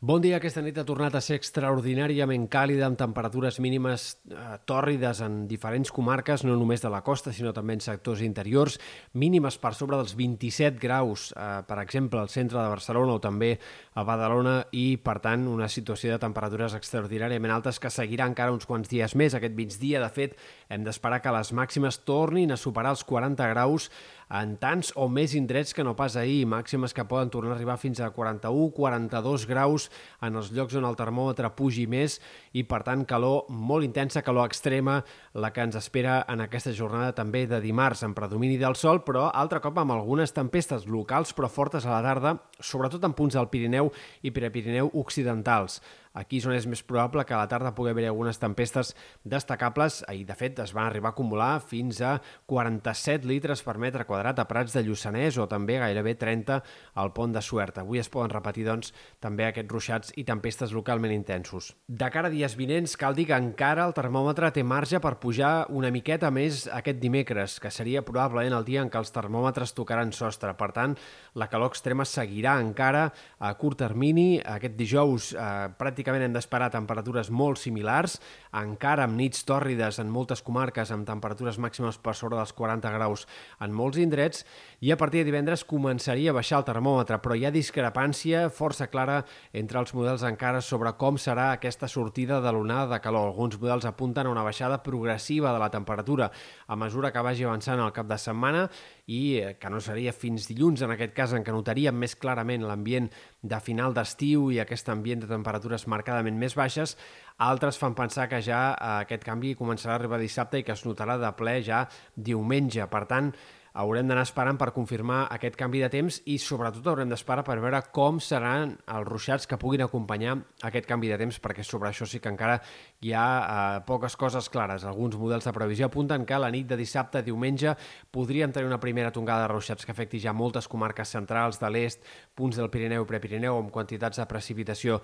Bon dia. Aquesta nit ha tornat a ser extraordinàriament càlida, amb temperatures mínimes eh, tòrrides en diferents comarques, no només de la costa, sinó també en sectors interiors, mínimes per sobre dels 27 graus, eh, per exemple, al centre de Barcelona o també a Badalona, i, per tant, una situació de temperatures extraordinàriament altes que seguirà encara uns quants dies més. Aquest migdia, de fet, hem d'esperar que les màximes tornin a superar els 40 graus en tants o més indrets que no pas ahir, màximes que poden tornar a arribar fins a 41-42 graus en els llocs on el termòmetre pugi més i, per tant, calor molt intensa, calor extrema, la que ens espera en aquesta jornada també de dimarts, en predomini del sol, però altre cop amb algunes tempestes locals però fortes a la tarda, sobretot en punts del Pirineu i Prepirineu occidentals. Aquí és on és més probable que a la tarda pugui haver algunes tempestes destacables. Ahir, de fet, es van arribar a acumular fins a 47 litres per metre quadrat a Prats de Lluçanès o també gairebé 30 al pont de Suert. Avui es poden repetir, doncs, també aquests ruixats i tempestes localment intensos. De cara a dies vinents, cal dir que encara el termòmetre té marge per pujar una miqueta més aquest dimecres, que seria probablement el dia en què els termòmetres tocaran sostre. Per tant, la calor extrema seguirà encara a curt termini. Aquest dijous, eh, pràcticament pràcticament hem d'esperar temperatures molt similars, encara amb nits tòrrides en moltes comarques amb temperatures màximes per sobre dels 40 graus en molts indrets, i a partir de divendres començaria a baixar el termòmetre, però hi ha discrepància força clara entre els models encara sobre com serà aquesta sortida de l'onada de calor. Alguns models apunten a una baixada progressiva de la temperatura a mesura que vagi avançant el cap de setmana i eh, que no seria fins dilluns, en aquest cas, en què notaríem més clarament l'ambient de final d'estiu i aquest ambient de temperatures marcadament més baixes, altres fan pensar que ja eh, aquest canvi començarà a arribar dissabte i que es notarà de ple ja diumenge. Per tant, haurem d'anar esperant per confirmar aquest canvi de temps i sobretot haurem d'esperar per veure com seran els ruixats que puguin acompanyar aquest canvi de temps perquè sobre això sí que encara hi ha eh, poques coses clares. Alguns models de previsió apunten que la nit de dissabte a diumenge podríem tenir una primera tongada de ruixats que afecti ja moltes comarques centrals de l'est, punts del Pirineu i Prepirineu amb quantitats de precipitació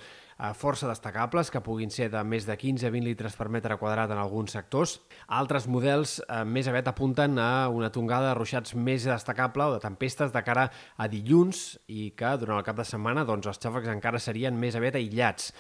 força destacables que puguin ser de més de 15-20 litres per metre quadrat en alguns sectors. Altres models eh, més aviat apunten a una tongada de ruixats més destacable o de tempestes de cara a dilluns i que durant el cap de setmana doncs, els xàfecs encara serien més aviat aïllats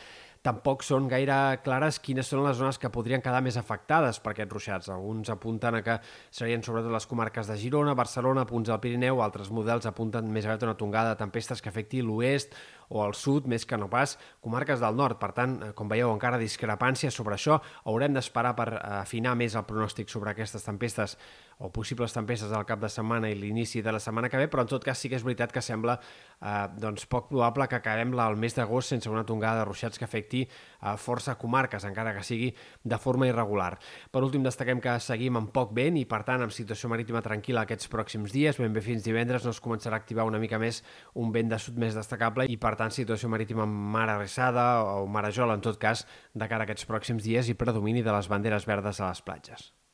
tampoc són gaire clares quines són les zones que podrien quedar més afectades per aquests ruixats. Alguns apunten a que serien sobretot les comarques de Girona, Barcelona, punts del Pirineu, altres models apunten més aviat una tongada de tempestes que afecti l'oest o el sud, més que no pas comarques del nord. Per tant, eh, com veieu, encara discrepància sobre això. Haurem d'esperar per afinar més el pronòstic sobre aquestes tempestes o possibles tempestes al cap de setmana i l'inici de la setmana que ve, però en tot cas sí que és veritat que sembla eh, doncs poc probable que acabem el mes d'agost sense una tongada de ruixats que afecti a força comarques, encara que sigui de forma irregular. Per últim, destaquem que seguim amb poc vent i, per tant, amb situació marítima tranquil·la aquests pròxims dies. Ben bé fins divendres no es començarà a activar una mica més un vent de sud més destacable i, per tant, situació marítima amb mar arrissada o marejol, en tot cas, de cara a aquests pròxims dies i predomini de les banderes verdes a les platges.